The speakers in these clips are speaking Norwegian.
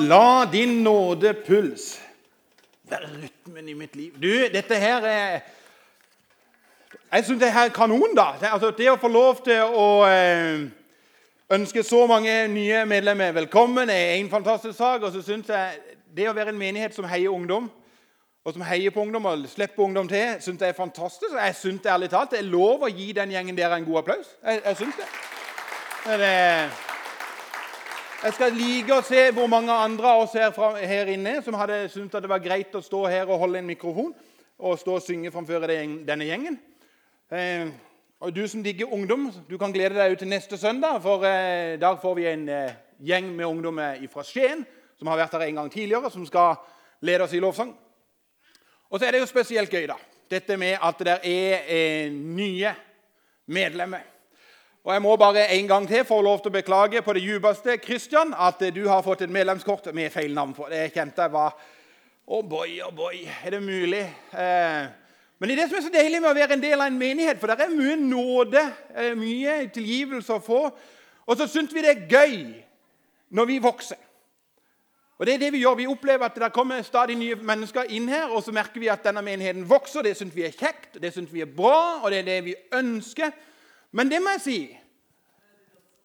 la din nådepuls være rytmen i mitt liv. Du, dette her er Jeg syns det her er kanon, da. Det, altså, det å få lov til å eh, ønske så mange nye medlemmer velkommen er en fantastisk sak. Og så syns jeg det å være en menighet som heier ungdom, og som heier på ungdom og slipper ungdom til, synes jeg er fantastisk. Og jeg syns ærlig talt det er lov å gi den gjengen der en god applaus. Jeg, jeg syns det. det jeg skal like å se hvor mange andre av oss her, her inne som hadde syntes at det var greit å stå her og holde en mikrofon og stå og synge framfor denne gjengen. Eh, og Du som digger ungdom, du kan glede deg til neste søndag. For eh, der får vi en eh, gjeng med ungdommer fra Skien som har vært her en gang tidligere, som skal lede oss i lovsang. Og så er det jo spesielt gøy, da. Dette med at det er eh, nye medlemmer. Og Jeg må bare en gang til få lov til å beklage på det djupeste Christian, at du har fått et medlemskort med feil navn på. Det kjente jeg var oh boy, oh boy, er det mulig? Eh, men det er det som er så deilig med å være en del av en menighet, for det er mye nåde, eh, mye tilgivelse å få. Og så syns vi det er gøy når vi vokser. Og det er det Vi gjør. Vi opplever at det kommer stadig nye mennesker inn her, og så merker vi at denne menigheten vokser. Det syns vi er kjekt, det syns vi er bra, og det er det vi ønsker. Men det må jeg si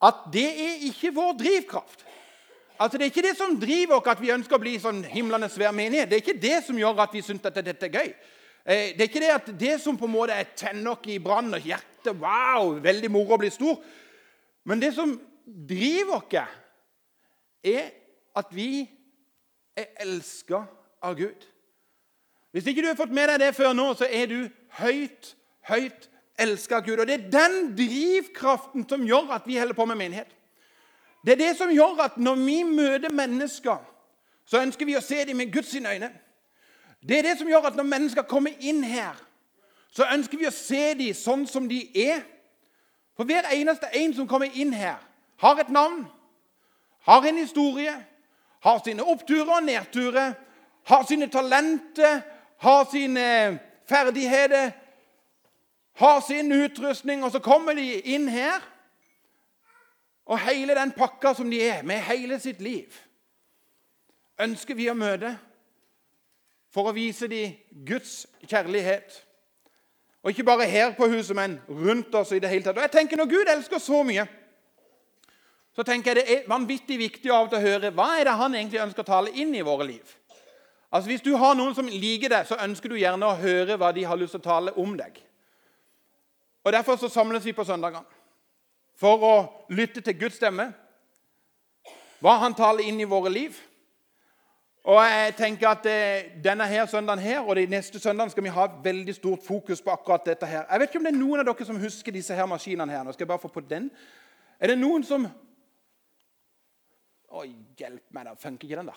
at det er ikke vår drivkraft. Altså Det er ikke det som driver oss at vi ønsker å bli sånn himlende svær menighet. Det er ikke det som gjør at vi syns at dette er gøy. Eh, det er ikke det at det som på en måte er tenner oss i brann og hjertet Wow, veldig moro å bli stor. Men det som driver oss, er at vi er elska av Gud. Hvis ikke du har fått med deg det før nå, så er du høyt, høyt elsker Gud. Og Det er den drivkraften som gjør at vi holder på med menighet. Det er det som gjør at når vi møter mennesker, så ønsker vi å se dem med Guds øyne. Det er det som gjør at når mennesker kommer inn her, så ønsker vi å se dem sånn som de er. For hver eneste en som kommer inn her, har et navn, har en historie, har sine oppturer og nedturer, har sine talenter, har sine ferdigheter, har sin utrustning, og så kommer de inn her. Og hele den pakka som de er, med hele sitt liv, ønsker vi å møte for å vise dem Guds kjærlighet. Og ikke bare her på huset, men rundt oss i det hele tatt. Og jeg tenker Når Gud elsker så mye, så tenker jeg det er vanvittig viktig av å høre hva er det han egentlig ønsker å tale inn i våre liv. Altså Hvis du har noen som liker deg, så ønsker du gjerne å høre hva de har lyst til å tale om deg. Og Derfor så samles vi på søndagene for å lytte til Guds stemme. Hva han taler inn i våre liv. Og jeg tenker at eh, Denne her søndagen her, og de neste søndagene skal vi ha veldig stort fokus på akkurat dette. her. Jeg vet ikke om det er noen av dere som husker disse her maskinene. her. Nå skal jeg bare få på den. Er det noen som Oi, hjelp meg, da. Funker ikke den, da?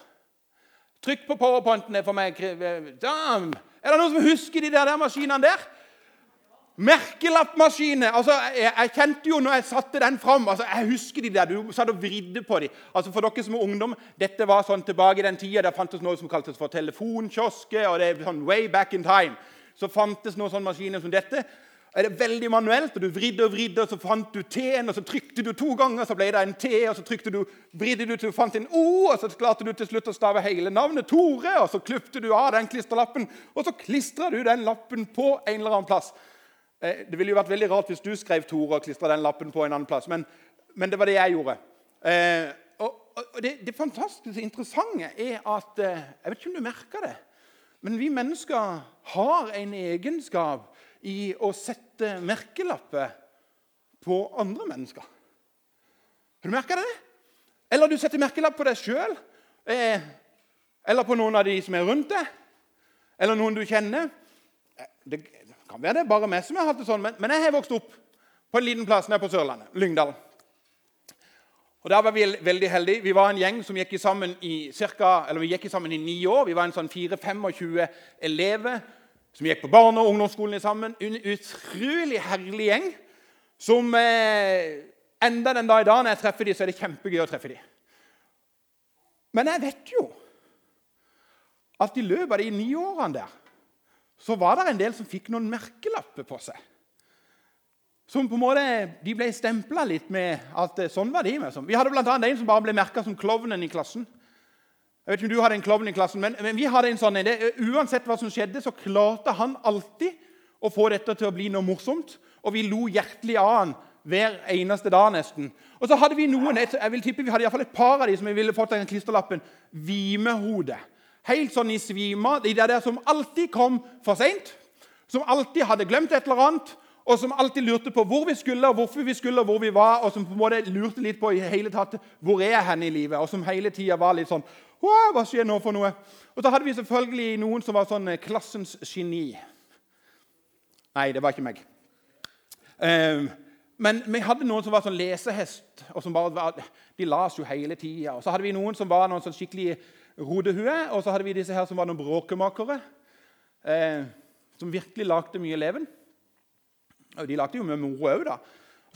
Trykk på powerpointen for meg. Er det noen som husker de der, der maskinene der? Merkelappmaskiner. altså, jeg, jeg, kjente jo når jeg satte den fram altså, Jeg husker de der. Du satt og vridde på dem. Altså, for dere som er ungdom, Dette var sånn tilbake i den tida det fantes noe som kaltes for telefonkiosker. og det er sånn way back in time. Så fantes noen sånne maskiner som dette. Er det veldig manuelt, og Du vridde og vridde, og så fant du T-en, og så trykte du to ganger, så ble det en T, og så trykte du, vridde du til du fant en O, og så klarte du til slutt å stave hele navnet Tore, og så klipte du av den klisterlappen, og så klistra du den lappen på en eller annen plass. Eh, det ville jo vært veldig rart hvis du skrev Tore og klistra den lappen på en annen plass, men, men det var det jeg gjorde. Eh, og, og det, det, fantastiske interessante er at eh, Jeg vet ikke om du merker det, men vi mennesker har en egenskap i å sette merkelapper på andre mennesker. Har du merka det? Eller du setter merkelapp på deg sjøl. Eh, eller på noen av de som er rundt deg. Eller noen du kjenner. Det, kan være det bare meg som har hatt det sånn, men, men jeg har vokst opp på en liten plass nede på Sørlandet, Lyngdal. Og Der var vi veldig heldige. Vi var en gjeng som gikk sammen i, cirka, gikk sammen i ni år. Vi var en sånn 4-25 elever som gikk på barne- og ungdomsskolen sammen. En utrolig herlig gjeng som eh, enda den dag i dag når jeg treffer dem, så er det kjempegøy å treffe dem. Men jeg vet jo at i løpet av de ni årene der så var det en del som fikk noen merkelapper på seg. Som på en måte, De ble stempla litt med at eh, sånn var de. med. Vi hadde bl.a. en som bare ble merka som klovnen i klassen. Jeg vet ikke om du hadde en klovn i klassen, men, men vi hadde en sånn en. Uansett hva som skjedde, så klarte han alltid å få dette til å bli noe morsomt. Og vi lo hjertelig av han hver eneste dag nesten. Og så hadde vi noen, jeg vil tippe vi hadde i hvert fall et par av de som vi ville fått den klisterlappen Vimehode. Helt sånn i svima. De der som alltid kom for seint. Som alltid hadde glemt et eller annet. Og som alltid lurte på hvor vi skulle, hvorfor vi skulle, hvor vi var. Og som på en måte lurte litt på i hele tatt, hvor er jeg hen i livet. Og som hele tida var litt sånn Hva skjer nå for noe? Og så hadde vi selvfølgelig noen som var sånn klassens geni. Nei, det var ikke meg. Um, men vi hadde noen som var sånn lesehest. og som bare var, De las jo hele tida. Og så hadde vi noen som var noen sånn skikkelig rodehue. Og så hadde vi disse her som var noen bråkemakere. Eh, som virkelig lagde mye leven. Og de lagde jo mye moro òg, da.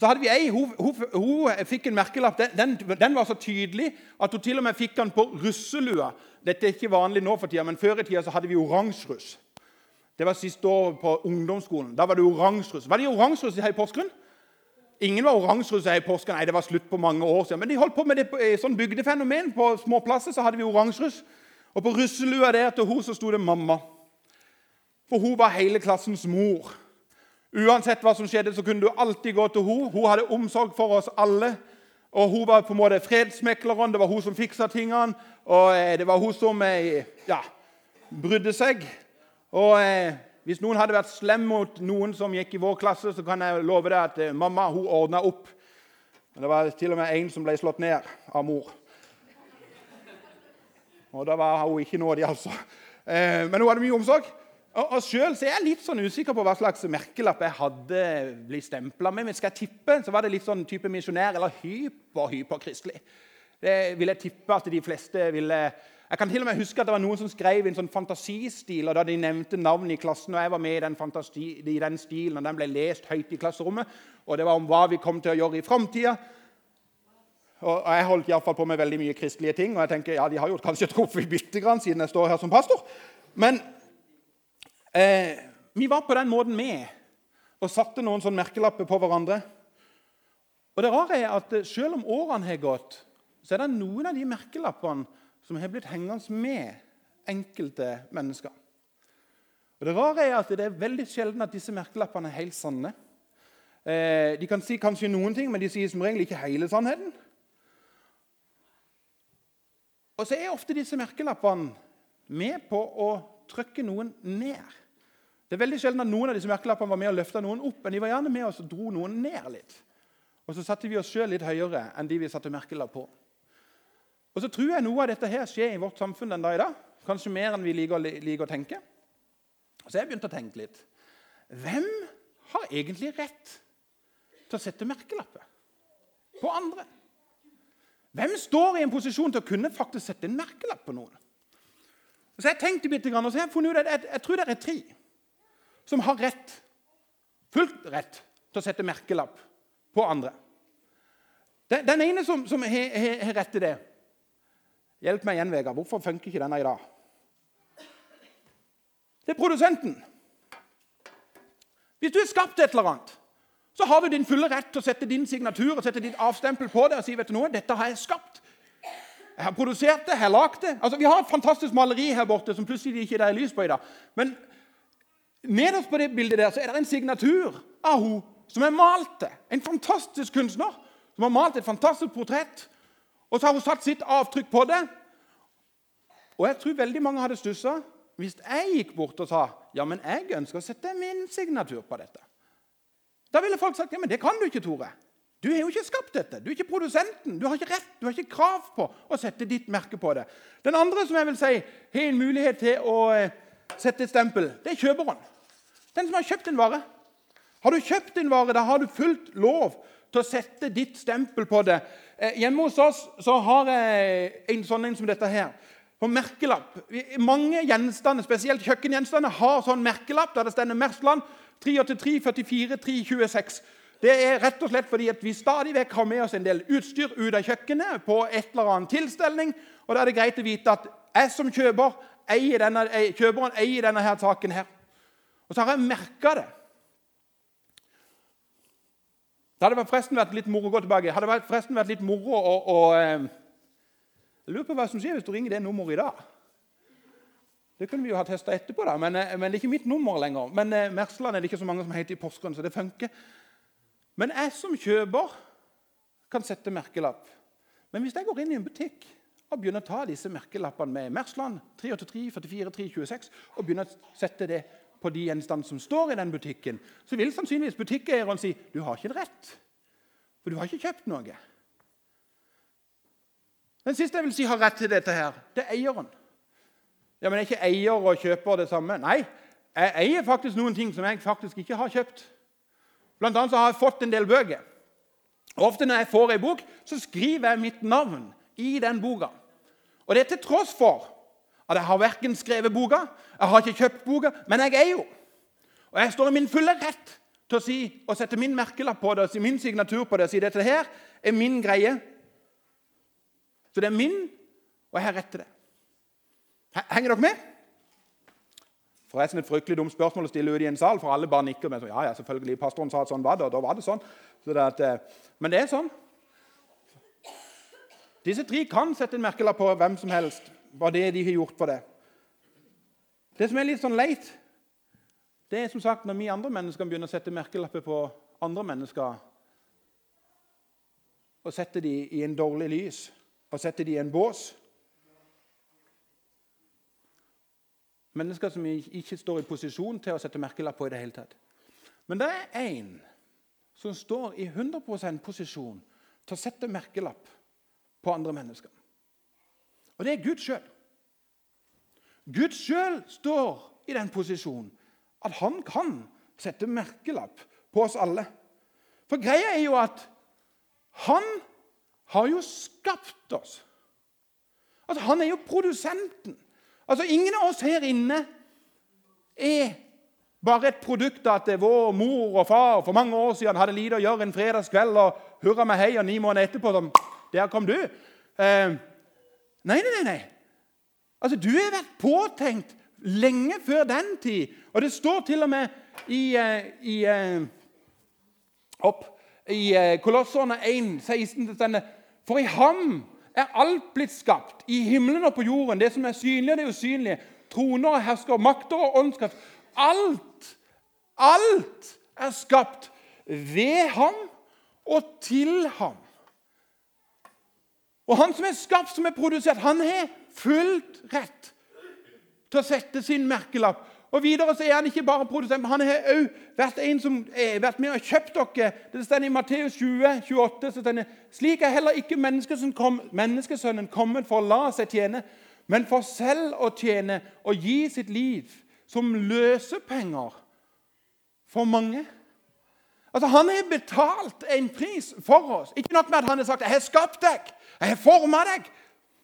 Så hadde vi ei, hun, hun, hun fikk en merkelapp. Den, den, den, var så tydelig at hun til og med fikk den på russelua. Dette er ikke vanlig nå for tida, men før i tida så hadde vi oransjeruss. Det var siste år på ungdomsskolen. Da var det oransjeruss. Var det oransjeruss her i Porsgrunn? Ingen var oransjeruss her i påsken. Nei, det var slutt på mange år siden. Men de holdt på med det på, sånn bygdefenomen. På små plasser så hadde vi oransjeruss. Og på russelua der til hun så sto det 'mamma'. For hun var hele klassens mor. Uansett hva som skjedde, så kunne du alltid gå til hun. Hun hadde omsorg for oss alle. Og Hun var på en måte fredsmekleren. Det var hun som fiksa tingene. Og eh, det var hun som eh, ja, brydde seg. Og eh, hvis noen hadde vært slem mot noen som gikk i vår klasse, så kan jeg love deg at eh, mamma hun ordna opp. Men det var til og med en som ble slått ned av mor. Og da var hun ikke nådig, altså. Eh, men hun hadde mye omsorg. Og, Sjøl er jeg litt sånn usikker på hva slags merkelapp jeg hadde blitt stempla med. Men skal jeg tippe, så var det litt sånn type misjonær eller hyper-hyperkristelig. Det vil jeg tippe at de fleste ville jeg kan til og med huske at det var noen som skrev i en sånn fantasistil. og Da de nevnte navn i klassen, og jeg var med i den, i den stilen, og den ble lest høyt i klasserommet, og det var om hva vi kom til å gjøre i framtida. Og jeg holdt i fall på med veldig mye kristelige ting, og jeg tenker, ja, de har jo kanskje truffet bitte grann siden jeg står her som pastor. Men eh, vi var på den måten med og satte noen sånn merkelapper på hverandre. Og det rare er at selv om årene har gått, så er det noen av de merkelappene som har blitt hengende med enkelte mennesker. Og Det rare er at det er veldig sjelden at disse merkelappene er helt sanne. Eh, de kan si kanskje noen ting, men de sier som regel ikke hele sannheten. Og så er ofte disse merkelappene med på å trykke noen ned. Det er veldig sjelden at noen av disse merkelappene var med å løfte noen opp, men de var gjerne med oss og dro noen ned litt. Og så satte vi oss sjøl litt høyere enn de vi satte merkelapp på. Og så tror jeg noe av dette her skjer i vårt samfunn den dag i dag. Kanskje mer enn vi liker, liker å tenke. Så jeg begynte å tenke litt. Hvem har egentlig rett til å sette merkelapper på andre? Hvem står i en posisjon til å kunne faktisk sette en merkelapp på noen? Så Jeg tenkte bitte grann, og så jeg funnet ut at jeg, tror det er tre som har rett, fullt rett til å sette merkelapp på andre. Den, den ene som, som har rett til det, Hjelp meg igjen, Vegard. Hvorfor funker ikke denne i dag? Det er produsenten. Hvis du har skapt et eller annet, så har du din fulle rett til å sette din signatur og sette ditt avstempel på det og si vet du noe, dette har jeg skapt. Jeg har produsert det, jeg har lagd det. Altså, Vi har et fantastisk maleri her borte som plutselig ikke er lys på i dag. Men nederst på det bildet der så er det en signatur av hun som har malt det. En fantastisk kunstner som har malt et fantastisk portrett og så har hun satt sitt avtrykk på det. Og jeg tror veldig mange hadde stussa hvis jeg gikk bort og sa ja, men jeg ønsker å sette min signatur på dette. Da ville folk sagt ja, men det kan du ikke, Tore. Du har jo ikke skapt dette. Du er ikke produsenten. Du har ikke rett, du har ikke krav på å sette ditt merke på det. Den andre som jeg vil si har en mulighet til å eh, sette et stempel, det er kjøperen. Den som har kjøpt en vare. Har du kjøpt en vare, da har du fullt lov til å sette ditt stempel på det. Eh, hjemme hos oss så har jeg en sånn en som dette her. På merkelapp. Mange gjenstander, spesielt kjøkkengjenstander, har sånn merkelapp der det står Mersland 383 44 326. Det er rett og slett fordi vi stadig vekk har med oss en del utstyr ut av kjøkkenet på et eller annet tilstelning. og Da er det greit å vite at jeg som kjøper eier denne, kjøperen eier denne her saken. her. Og så har jeg merka det. Det hadde forresten vært litt moro å gå tilbake. hadde forresten vært litt moro å, å Jeg lurer på hva som skjer hvis du ringer det nummeret i dag. Det kunne vi jo ha testa etterpå, da, men, eh, men, det er ikke mitt nummer lenger. Men eh, Mersland er det ikke så mange som heter i Porsgrunn, så det funker. Men jeg som kjøper kan sette merkelapp. Men hvis jeg går inn i en butikk og begynner å ta disse merkelappene med Mersland 383, 44, 326, og begynner å sette det på de gjenstandene som står i den butikken, så vil sannsynligvis butikkeieren si du har ikke rett, for du har ikke kjøpt noe. Den siste jeg vil si har rett til dette, her, det er eieren. Ja, Men er ikke eier og kjøper det samme? Nei, jeg eier faktisk noen ting som jeg faktisk ikke har kjøpt. Blant annet så har jeg fått en del bøker. Ofte når jeg får ei bok, så skriver jeg mitt navn i den boka. Og det er til tross for at jeg har verken skrevet boka, jeg har ikke kjøpt boka, men jeg er jo. Og jeg står i min fulle rett til å, si, og sette min merkelapp på det, min signatur på det og si dette her er min greie. Så det er min, og jeg har rett til det. Henger dere med? Forresten et fryktelig dumt spørsmål å stille ut i en sal, for alle bare nikker. med ja, ja, selvfølgelig, Pastoren sa at sånn var det, og da var det sånn. Så det at, eh, men det er sånn. Disse tre kan sette en merkelapp på hvem som helst hva det de har gjort for det. Det som er litt sånn leit, det er som sagt når vi andre mennesker begynner å sette merkelapper på andre mennesker og setter dem i en dårlig lys og setter dem i en bås. Mennesker som ikke står i posisjon til å sette merkelapp på i det hele tatt. Men det er én som står i 100 posisjon til å sette merkelapp på andre mennesker. Og det er Gud sjøl. Gud sjøl står i den posisjonen at han kan sette merkelapp på oss alle. For greia er jo at han har jo skapt oss. Altså, Han er jo produsenten. Altså, Ingen av oss her inne er bare et produkt av at vår mor og far for mange år siden hadde lite å gjøre en fredagskveld og hurra meg hei, og ni måneder etterpå som, Der kom du. Eh, nei, nei, nei. Altså, Du har vært påtenkt lenge før den tid. Og det står til og med i, eh, i, eh, opp, i eh, Kolosserne 1, 16 For i ham er alt blitt skapt, i himmelen og på jorden, det som er synlig og det usynlige, troner og hersker, makter og åndskraft. Alt, alt er skapt ved ham og til ham. Og han som er skapt, som er produsert, han har fullt rett til å sette sin merkelapp. Og videre så er han ikke bare produsent, men han har òg vært en som er vært med og kjøpt dere. Det står i Matteus 20, 28, så denne, Slik er heller ikke menneskesønnen kommet for å la seg tjene, men for selv å tjene og gi sitt liv som løsepenger for mange. Altså, Han har betalt en pris for oss. Ikke nok med at han har sagt 'Jeg har skapt deg', 'Jeg har forma deg',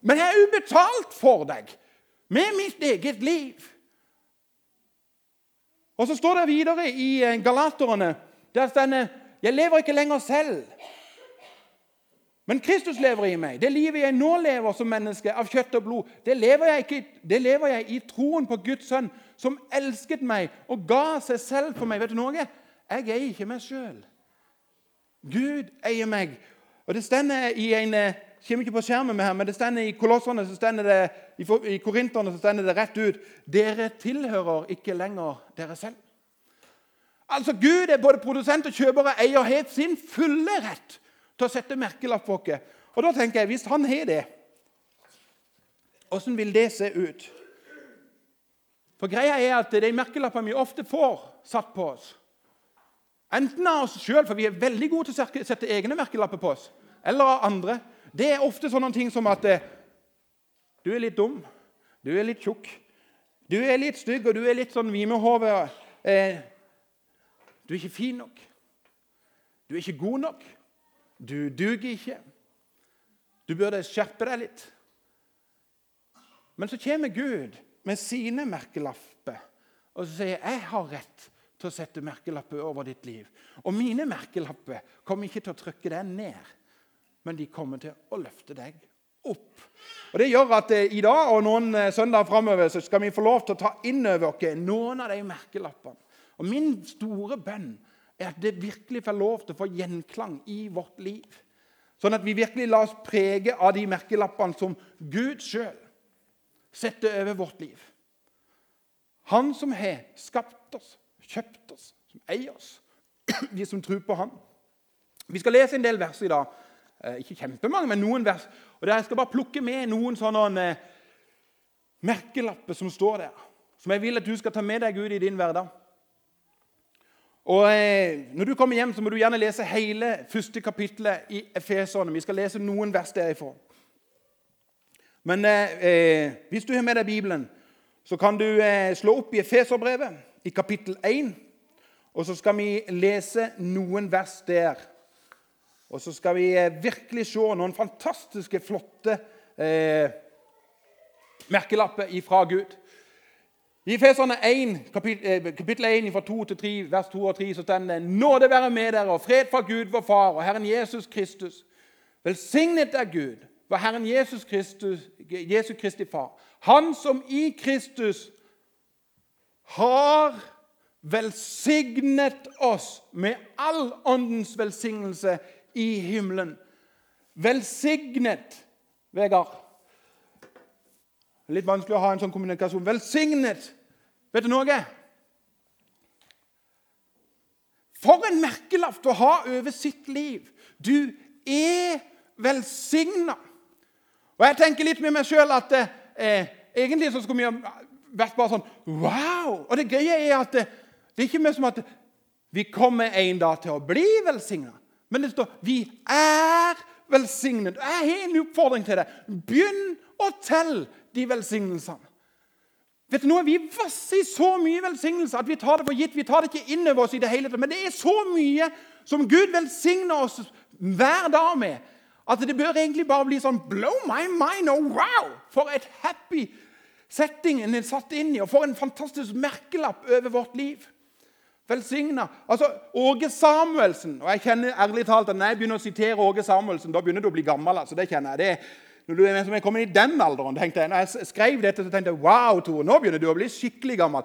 men jeg har ubetalt for deg med mitt eget liv. Og Så står det videre i eh, Galaterne der står 'Jeg lever ikke lenger selv'. Men Kristus lever i meg. Det livet jeg nå lever som menneske, av kjøtt og blod, det lever jeg, ikke, det lever jeg i troen på Guds sønn, som elsket meg og ga seg selv for meg. Vet du noe? Jeg eier ikke meg sjøl. Gud eier meg. Og Det stender i en eh, kommer ikke på skjermen med her, men det stender i Kolossene så stender det, i Korinterne så stender det rett ut Dere tilhører ikke lenger dere selv. Altså Gud er både produsent og kjøper og eier helt sin fulle rett til å sette merkelapp på oss. Og da tenker jeg, Hvis han har det, hvordan vil det se ut? For greia er at De merkelappene vi ofte får satt på oss, Enten av oss sjøl, for vi er veldig gode til å sette egne merkelapper på oss, eller av andre. Det er ofte sånne ting som at eh, du er litt dum, du er litt tjukk, du er litt stygg, og du er litt sånn vimehove. Eh, du er ikke fin nok. Du er ikke god nok. Du duger ikke. Du burde skjerpe deg litt. Men så kommer Gud med sine merkelapper og så sier jeg har rett til å sette merkelapper over ditt liv. Og mine merkelapper kommer ikke til å trykke deg ned, men de kommer til å løfte deg opp. Og Det gjør at eh, i dag og noen eh, søndager framover skal vi få lov til å ta inn over oss noen av de merkelappene. Og Min store bønn er at det virkelig får lov til å få gjenklang i vårt liv. Sånn at vi virkelig lar oss prege av de merkelappene som Gud sjøl setter over vårt liv. Han som har skapt oss, kjøpt oss, som eier oss. Vi som tror på Han. Vi skal lese en del vers i dag. Eh, ikke kjempemange, men noen vers. Og Jeg skal bare plukke med noen sånne eh, merkelapper som står der. Som jeg vil at du skal ta med deg ut i din hverdag. Og eh, Når du kommer hjem, så må du gjerne lese hele første kapittelet i Efeserne. Vi skal lese noen vers derifra. Men eh, hvis du har med deg Bibelen, så kan du eh, slå opp i Efeserbrevet, i kapittel 1. Og så skal vi lese noen vers der. Og så skal vi eh, virkelig se noen fantastiske, flotte eh, merkelapper ifra Gud. I Efeserne 1, kapittel, kapittel 1, fra 2 til 3, vers 2 og 3, så står det Nåde være med dere, og fred fra Gud vår Far og Herren Jesus Kristus. Velsignet er Gud, vår Herren Jesus Kristus, Jesus Kristi Far. Han som i Kristus har velsignet oss med all åndens velsignelse i himmelen. Velsignet, Vegard. Litt vanskelig å ha en sånn kommunikasjon. Velsignet. Vet du noe? For en merkelapp å ha over sitt liv. Du er velsigna. Og jeg tenker litt med meg sjøl at eh, egentlig så skulle vi vært bare sånn Wow! Og det greie er at det, det er ikke mer som at vi kommer en dag til å bli velsigna. Men det står 'vi er velsignet'. Jeg har en oppfordring til deg. Begynn å telle de velsignelsene. Vet du noe? Vi vasser i så mye velsignelse at vi tar det for gitt. Vi tar det ikke inn over oss i det hele tatt. Men det er så mye som Gud velsigner oss hver dag med, at det bør egentlig bare bli sånn Blow my mind! Oh, wow! For et happy setting en er satt inn i, og for en fantastisk merkelapp over vårt liv. Velsigna. Altså, Åge Samuelsen og Jeg kjenner ærlig talt at når jeg begynner å sitere Åge Samuelsen, da begynner du å bli gammel. altså, det kjenner jeg. Det, når du er, kommet i den alderen, tenkte jeg, når jeg skrev dette, så tenkte jeg wow, Tore, nå begynner du å bli skikkelig gammel.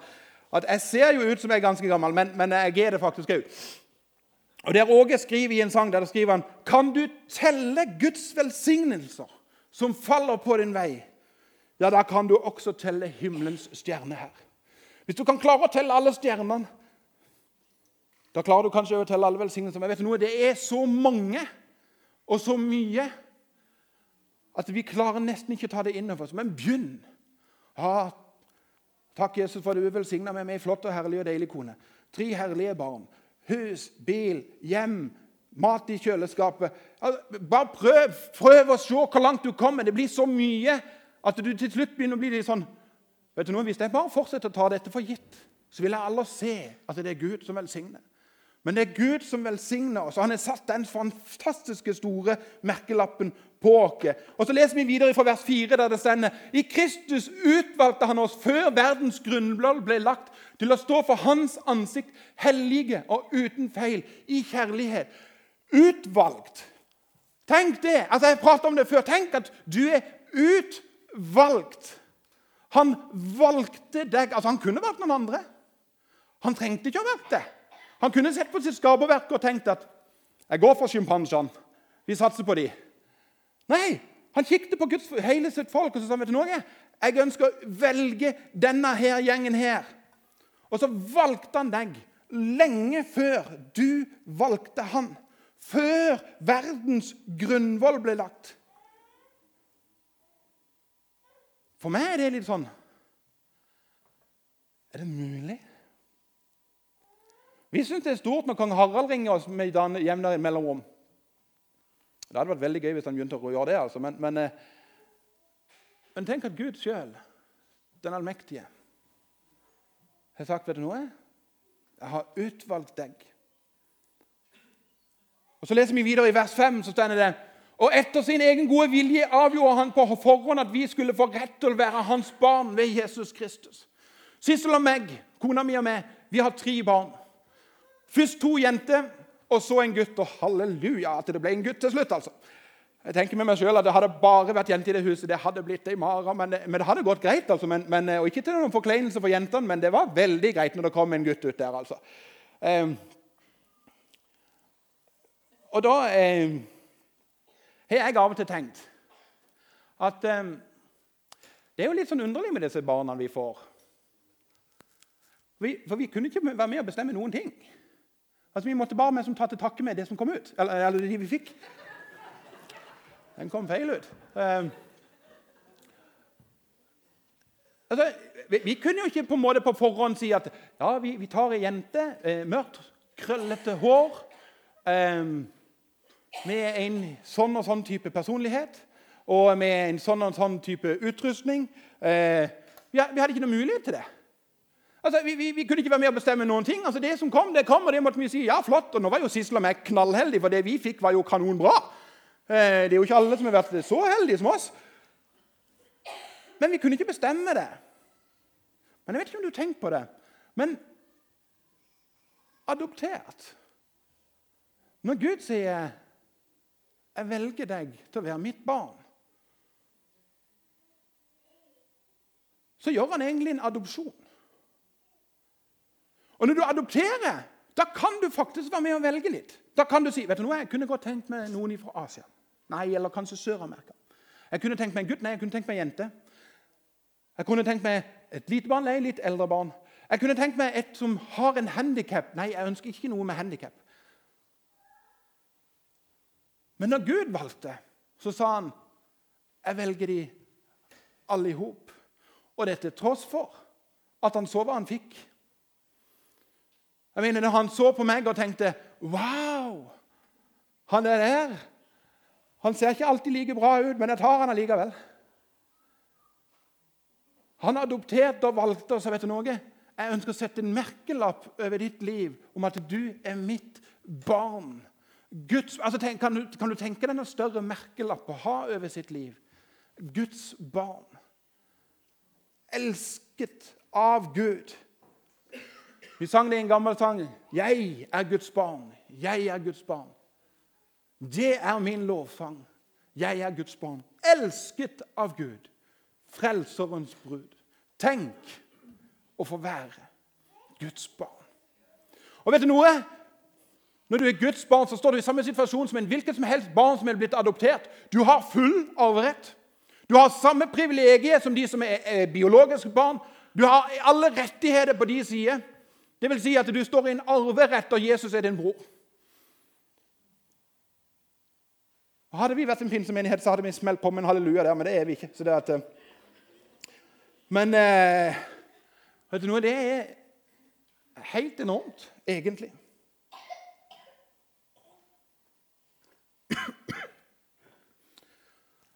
At Jeg ser jo ut som jeg er ganske gammel, men, men jeg er det faktisk òg. Og Der Åge skriver i en sang der skriver han, Kan du telle Guds velsignelser som faller på din vei? Ja, da kan du også telle himmelens stjerner her. Hvis du kan klare å telle alle stjernene, da klarer du kanskje å telle alle velsignelsene. Men vet du noe? det er så mange og så mye at vi klarer nesten ikke å ta det inn over oss. Men begynn. Ah, takk, Jesus, for du velsigna meg med ei flott og herlig og deilig kone. Tre herlige barn. Hus, bil, hjem, mat i kjøleskapet. Bare prøv, prøv å se hvor langt du kommer. Det blir så mye at du til slutt begynner å bli litt sånn vet du noe, Hvis jeg bare fortsetter å ta dette for gitt, så vil jeg aldri se at det er Gud som velsigner. Men det er Gud som velsigner oss, og han har satt den fantastiske store merkelappen på oss. Og Så leser vi videre fra vers 4, der det stender I Kristus utvalgte han oss før verdens grunnblad ble lagt, til å stå for hans ansikt, hellige og uten feil, i kjærlighet. Utvalgt. Tenk det! Altså, Jeg pratet om det før. Tenk at du er utvalgt. Han valgte deg. Altså, Han kunne valgt noen andre. Han trengte ikke å vært det. Han kunne sett på sitt skaperverk og tenkt at 'Jeg går for sjimpansene. Vi satser på de.' Nei, han kikket på Guds, hele sitt folk og så sa vet du noe? Jeg ønsker å velge denne her gjengen her. Og så valgte han deg lenge før du valgte han. Før verdens grunnvoll ble lagt. For meg er det litt sånn Er det mulig? Vi syns det er stort når kong Harald ringer oss med jevne mellomrom. Det hadde vært veldig gøy hvis han begynte å gjøre det. altså. Men, men, eh, men tenk at Gud sjøl, den allmektige, har sagt vet du noe? Jeg har utvalgt deg. Og Så leser vi videre i vers 5. så stender det og etter sin egen gode vilje avgjorde han på forhånd at vi skulle få rett til å være hans barn ved Jesus Kristus. Sissel og meg, kona mi og meg, vi har tre barn. Først to jenter, og så en gutt. Og halleluja at det ble en gutt til slutt. altså. Jeg tenker med meg selv at Det hadde bare vært jenter i det huset. Det hadde blitt ei mara, men, men, det hadde gått greit. altså. Men, men, og Ikke til noen forkleinelse for jentene, men det var veldig greit når det kom en gutt ut der. altså. Eh, og da um, har jeg av og til tenkt at eh, det er jo litt sånn underlig med disse barna vi får. Vi, for vi kunne ikke være med og bestemme noen ting. Altså, Vi måtte bare ta til takke med det som kom ut. Eller, eller det vi fikk. Den kom feil ut. Um, altså, vi, vi, kunne jo ikke på en måte på forhånd si at ja, vi, vi tar ei jente, eh, mørkt, krøllete hår, eh, med en sånn og sånn type personlighet og med en sånn og sånn type utrustning. Eh, vi, hadde ikke noe mulighet til det. Altså, vi, vi, vi, kunne ikke være med å bestemme noen ting. Altså, Det som kom, det kom, og det måtte vi si ja, flott. Og nå var jo Sissel og meg knallheldige, for det vi fikk, var jo kanonbra. Eh, det er jo ikke alle som har vært så heldige som oss. Men vi kunne ikke bestemme det. Men jeg vet ikke om du tenkt på det. Men adoptert Når Gud sier 'Jeg velger deg til å være mitt barn', så gjør han egentlig en adopsjon. Og når du adopterer, da kan du faktisk være med og velge litt. Da kan du si vet du noe, jeg kunne godt tenkt meg noen fra Asia. Nei, eller kanskje Sør-Amerika. Jeg kunne tenkt meg en gutt. Nei, jeg kunne tenkt meg en jente. Jeg kunne tenkt meg et lite barn, nei, litt eldre barn. Jeg kunne tenkt meg et som har en handikap. Nei, jeg ønsker ikke noe med handikap. Men når Gud valgte, så sa han jeg velger de alle i hop. Og det til tross for at han så hva han fikk. Jeg mener, Når han så på meg og tenkte 'Wow! Han er der.' Han ser ikke alltid like bra ut, men jeg tar han allikevel. Han adopterte og valgte, og så vet du noe? Jeg ønsker å sette en merkelapp over ditt liv om at du er mitt barn. Guds, altså tenk, kan, du, kan, du, tenke deg noe større merkelapp å ha over sitt liv? Guds barn. Elsket av Gud. Vi sang det i en gammel sang. 'Jeg er Guds barn. Jeg er Guds barn'. Det er min lovsang. Jeg er Guds barn. Elsket av Gud. Frelserens brud. Tenk å få være Guds barn. Og vet du noe? Når du er Guds barn, så står du i samme situasjon som en hvilket som helst barn som er blitt adoptert. Du har full arverett. Du har samme privilegier som de som er, biologiske barn. Du har alle rettigheter på de side. Det vil si at du står i en arverett, og Jesus er din bror. Hadde vi vært en pinsemenighet, så hadde vi smelt på med en halleluja der, men det er vi ikke. er at... Eh, men eh, vet du noe, det er helt enormt, egentlig.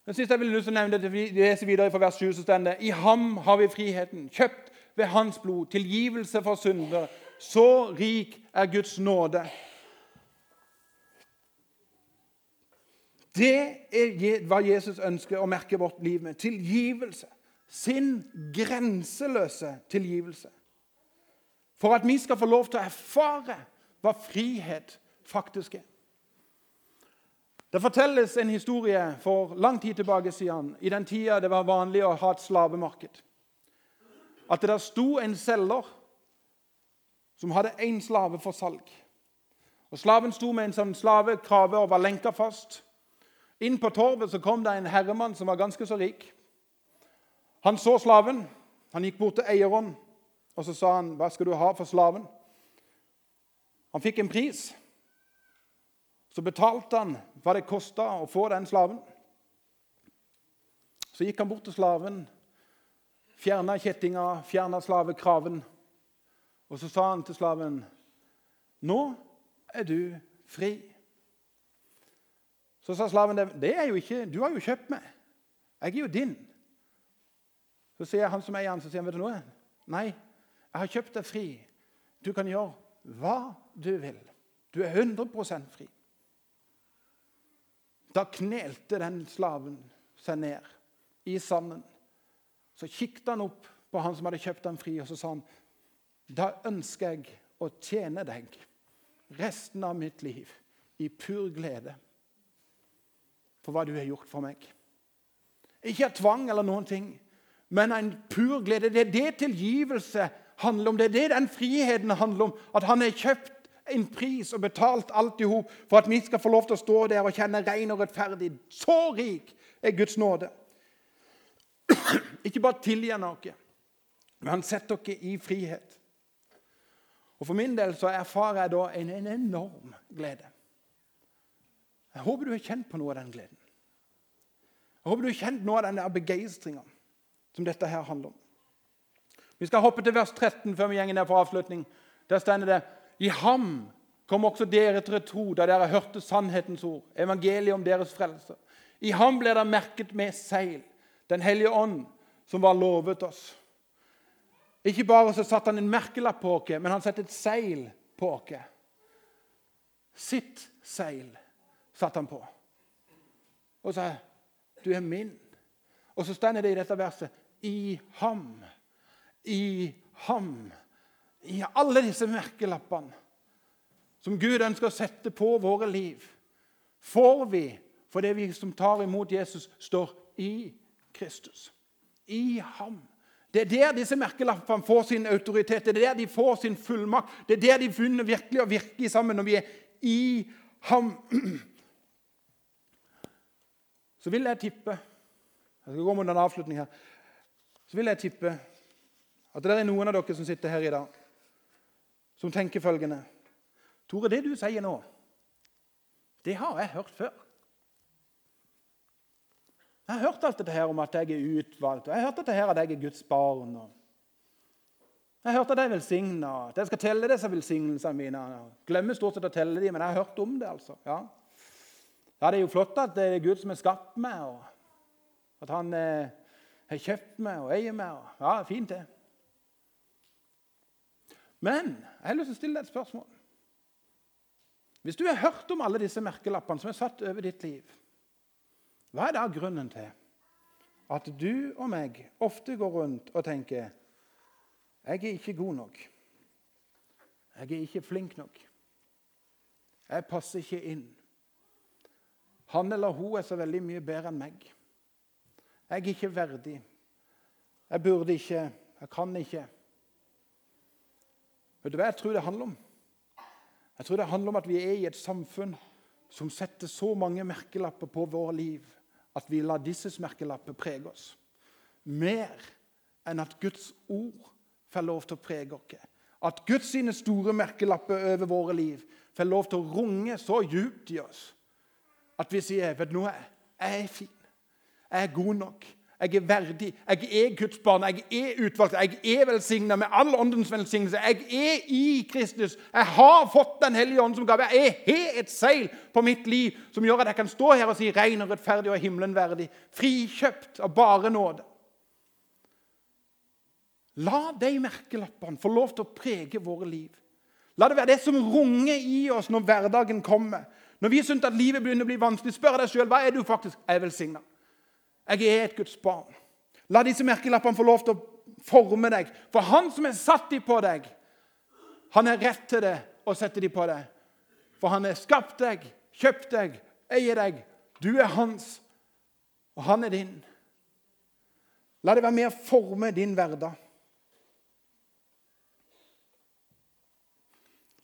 Den siste jeg vil nevne det, leser videre fra vers 7, så står det I ham har vi friheten, kjøpt ved hans blod, tilgivelse for synder. Så rik er Guds nåde. Det er hva Jesus ønsker å merke vårt liv med. Tilgivelse. Sin grenseløse tilgivelse. For at vi skal få lov til å erfare hva frihet faktisk er. Det fortelles en historie for lang tid tilbake siden, i den tida det var vanlig å ha et slavemarked. At det der sto en selger som hadde én slave for salg. Og Slaven sto med en sånn slavekrave og var lenka fast. Inn på torvet så kom det en herremann som var ganske så rik. Han så slaven. Han gikk bort til eieren og så sa han, 'Hva skal du ha for slaven?' Han fikk en pris. Så betalte han hva det kosta å få den slaven. Så gikk han bort til slaven, fjerna kjettinga, fjerna slavekraven. Og så sa han til slaven, 'Nå er du fri.' Så sa slaven, 'Det er jo ikke Du har jo kjøpt meg. Jeg er jo din.' Så sier han som eier han, så sier han, 'Vet du noe?' 'Nei, jeg har kjøpt deg fri. Du kan gjøre hva du vil. Du er 100% fri.' Da knelte den slaven seg ned i sanden. Så kikket han opp på han som hadde kjøpt ham fri, og så sa han, 'Da ønsker jeg å tjene deg resten av mitt liv i pur glede for hva du har gjort for meg.' Ikke av tvang eller noen ting, men en pur glede. Det er det tilgivelse handler om. Det er det den friheten handler om. At han har kjøpt en pris og betalt alt i hop for at vi skal få lov til å stå der og kjenne ren og rettferdig. Så rik er Guds nåde. Ikke bare tilgir noe, men han setter dere i frihet. Og For min del så erfarer jeg da en, en enorm glede. Jeg håper du har kjent på noe av den gleden. Jeg håper du har kjent noe av den begeistringa som dette her handler om. Vi skal hoppe til vers 13 før vi går ned for avslutning. Der stender det I ham kom også dere til tro da dere hørte sannhetens ord, evangeliet om deres frelse. I ham ble det merket med seil, Den hellige ånd, som var lovet oss. Ikke bare så satte han en merkelapp på oss, men han satte et seil på oss. Sitt seil satte han på. Og sa, 'Du er min'. Og så står det i dette verset 'i ham' i ham. I alle disse merkelappene som Gud ønsker å sette på våre liv, får vi fordi vi som tar imot Jesus, står i Kristus. I ham. Det er der disse merkelappene får sin autoritet, det er der de får sin fullmakt. Det er der de begynner virkelig å virke sammen, når vi er i ham. Så vil jeg tippe Jeg skal gå mot en avslutning her. Så vil jeg tippe at det er noen av dere som sitter her i dag, som tenker følgende Tore, det du sier nå, det har jeg hørt før. Jeg har hørt alt dette her om at jeg er utvalgt, og jeg har hørt dette her at jeg er Guds barn. jeg har hørt at jeg er velsigna, at jeg skal telle disse velsignelsene mine. Glemmer stort sett å telle dem, men jeg har hørt om det. altså. Ja. ja, Det er jo flott at det er Gud som har skapt meg, og at han eh, har kjøpt meg og eier meg. Og, ja, fint det. Men jeg har lyst til å stille deg et spørsmål. Hvis du har hørt om alle disse merkelappene som er satt over ditt liv, hva er da grunnen til at du og meg ofte går rundt og tenker jeg er ikke god nok. Jeg er ikke flink nok. Jeg passer ikke inn. Han eller hun er så veldig mye bedre enn meg. Jeg er ikke verdig. Jeg burde ikke. Jeg kan ikke. Vet du hva jeg tror det handler om? Jeg tror det handler om at vi er i et samfunn som setter så mange merkelapper på våre liv at vi lar disse merkelapper prege oss. Mer enn at Guds ord får lov til å prege oss. At Guds sine store merkelapper over våre liv får lov til å runge så djupt i oss at vi sier vet du noe, jeg er fin, jeg er god nok, jeg er verdig. Jeg er Guds barn. Jeg er utvalgt. Jeg er velsigna med all åndens velsignelse. Jeg er i Kristus. Jeg har fått Den hellige ånd som gave. Jeg har et seil på mitt liv som gjør at jeg kan stå her og si ren og rettferdig og himmelen verdig. Frikjøpt av bare nåde. La de merkelappene få lov til å prege våre liv. La det være det som runger i oss når hverdagen kommer. Når vi syns at livet begynner å bli vanskelig, spør deg sjøl hva er du faktisk er velsigna. Jeg er et Guds barn. La disse merkelappene få lov til å forme deg. For han som har satt dem på deg, han har rett til det å sette dem på deg. For han har skapt deg, kjøpt deg, eier deg. Du er hans, og han er din. La det være med å forme din hverdag.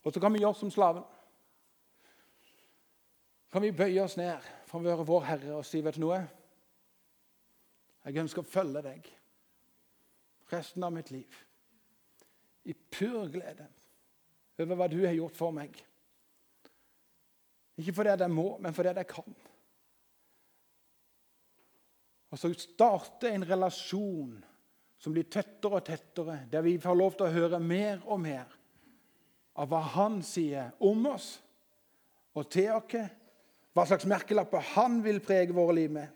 Og så kan vi gjøre som slaven. Kan vi bøye oss ned for å være vår Herre og si vet du noe? Jeg ønsker å følge deg resten av mitt liv. I pur glede over hva du har gjort for meg. Ikke fordi jeg må, men fordi jeg kan. Og så starte en relasjon som blir tettere og tettere, der vi får lov til å høre mer og mer av hva han sier om oss og til oss, hva slags merkelapper han vil prege våre liv med.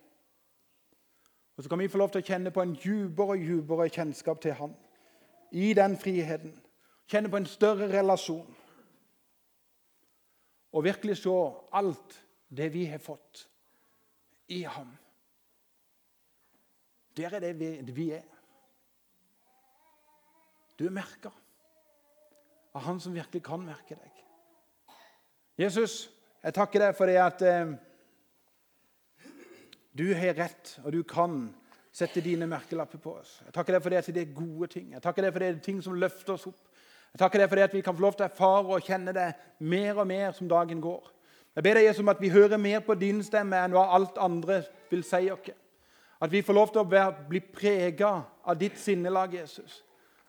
Og Så kan vi få lov til å kjenne på en dypere og dypere kjennskap til Han. I den friheten. Kjenne på en større relasjon. Og virkelig se alt det vi har fått i Ham. Der er det vi, er. Du er merka av Han som virkelig kan merke deg. Jesus, jeg takker deg for det at eh, du har rett, og du kan sette dine merkelapper på oss. Jeg takker deg for det at det er gode ting. Jeg takker deg for det er ting som løfter oss opp. Jeg takker deg for det at vi kan få lov til å erfare og kjenne det mer og mer som dagen går. Jeg ber deg Jesus om at vi hører mer på din stemme enn hva alt andre vil si oss. At vi får lov til å være, bli prega av ditt sinnelag, Jesus.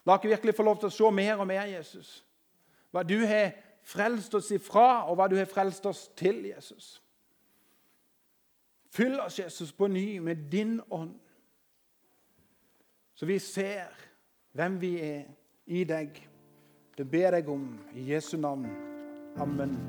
La oss virkelig få lov til å se mer og mer, Jesus. Hva du har frelst oss ifra, og hva du har frelst oss til, Jesus. Fyll oss, Jesus, på ny med din ånd, så vi ser hvem vi er i deg. Det ber jeg om i Jesu navn. Amen.